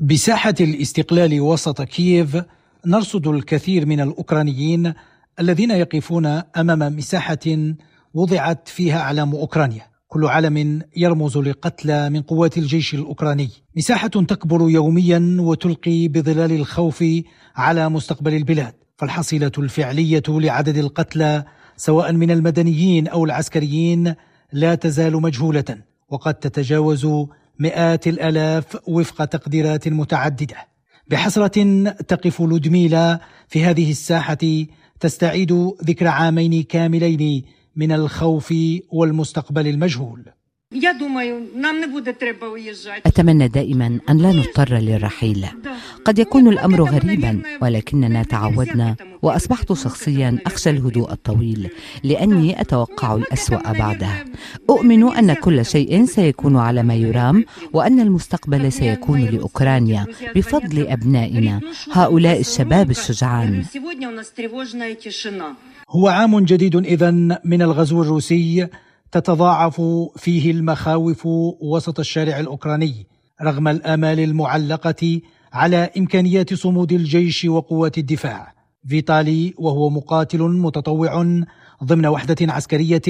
بساحة الاستقلال وسط كييف نرصد الكثير من الأوكرانيين الذين يقفون أمام مساحة وضعت فيها أعلام أوكرانيا. كل علم يرمز لقتلى من قوات الجيش الأوكراني. مساحة تكبر يوميا وتلقي بظلال الخوف على مستقبل البلاد. فالحصيلة الفعلية لعدد القتلى سواء من المدنيين أو العسكريين لا تزال مجهولة وقد تتجاوز مئات الآلاف وفق تقديرات متعددة. بحسرة تقف لودميلا في هذه الساحة تستعيد ذكر عامين كاملين من الخوف والمستقبل المجهول. أتمنى دائما أن لا نضطر للرحيل. قد يكون الأمر غريبا ولكننا تعودنا وأصبحت شخصيا أخشى الهدوء الطويل لأني أتوقع الأسوأ بعدها. أؤمن أن كل شيء سيكون على ما يرام وأن المستقبل سيكون لأوكرانيا بفضل أبنائنا هؤلاء الشباب الشجعان. هو عام جديد إذا من الغزو الروسي. تتضاعف فيه المخاوف وسط الشارع الأوكراني رغم الأمال المعلقة على إمكانيات صمود الجيش وقوات الدفاع. فيتالي وهو مقاتل متطوع ضمن وحدة عسكرية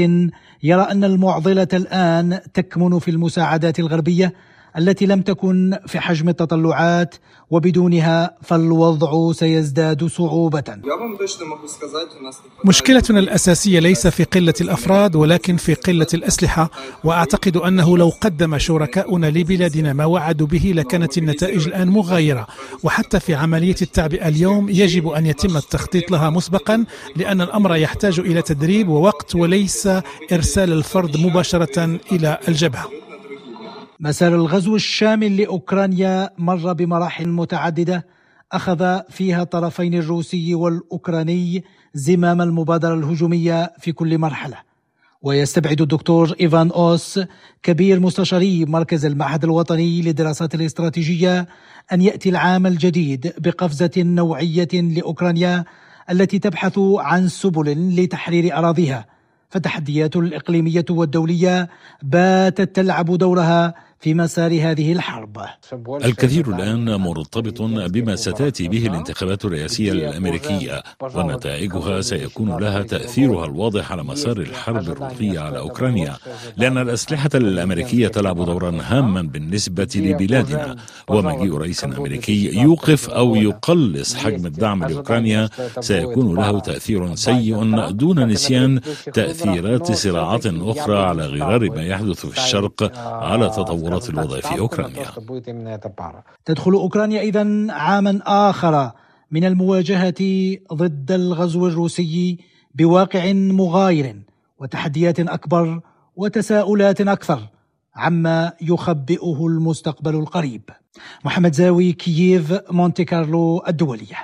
يرى أن المعضلة الآن تكمن في المساعدات الغربية التي لم تكن في حجم التطلعات وبدونها فالوضع سيزداد صعوبة. مشكلتنا الأساسية ليس في قلة الأفراد ولكن في قلة الأسلحة. وأعتقد أنه لو قدم شركاؤنا لبلادنا ما وعدوا به لكانت النتائج الآن مغايرة. وحتى في عملية التعبئة اليوم يجب أن يتم التخطيط لها مسبقا لأن الأمر يحتاج إلى تدريب ووقت وليس إرسال الفرد مباشرة إلى الجبهة. مسار الغزو الشامل لأوكرانيا مر بمراحل متعددة. أخذ فيها الطرفين الروسي والأوكراني زمام المبادرة الهجومية في كل مرحلة. ويستبعد الدكتور إيفان أوس كبير مستشاري مركز المعهد الوطني للدراسات الاستراتيجية أن يأتي العام الجديد بقفزة نوعية لأوكرانيا التي تبحث عن سبل لتحرير أراضيها. فالتحديات الإقليمية والدولية باتت تلعب دورها في مسار هذه الحرب. الكثير الآن مرتبط بما ستأتي به الانتخابات الرئاسية الأمريكية ونتائجها سيكون لها تأثيرها الواضح على مسار الحرب الروسية على أوكرانيا لأن الأسلحة الأمريكية تلعب دورا هاما بالنسبة لبلادنا. ومجيء رئيس أمريكي يوقف أو يقلص حجم الدعم لأوكرانيا سيكون له تأثير سيء دون نسيان تأثيرات صراعات أخرى على غرار ما يحدث في الشرق على تطور تطورات الوضع في أوكرانيا. تدخل أوكرانيا إذا عاما آخر من المواجهة ضد الغزو الروسي بواقع مغاير وتحديات أكبر وتساؤلات أكثر عما يخبئه المستقبل القريب. محمد زاوي كييف مونتي كارلو الدولية.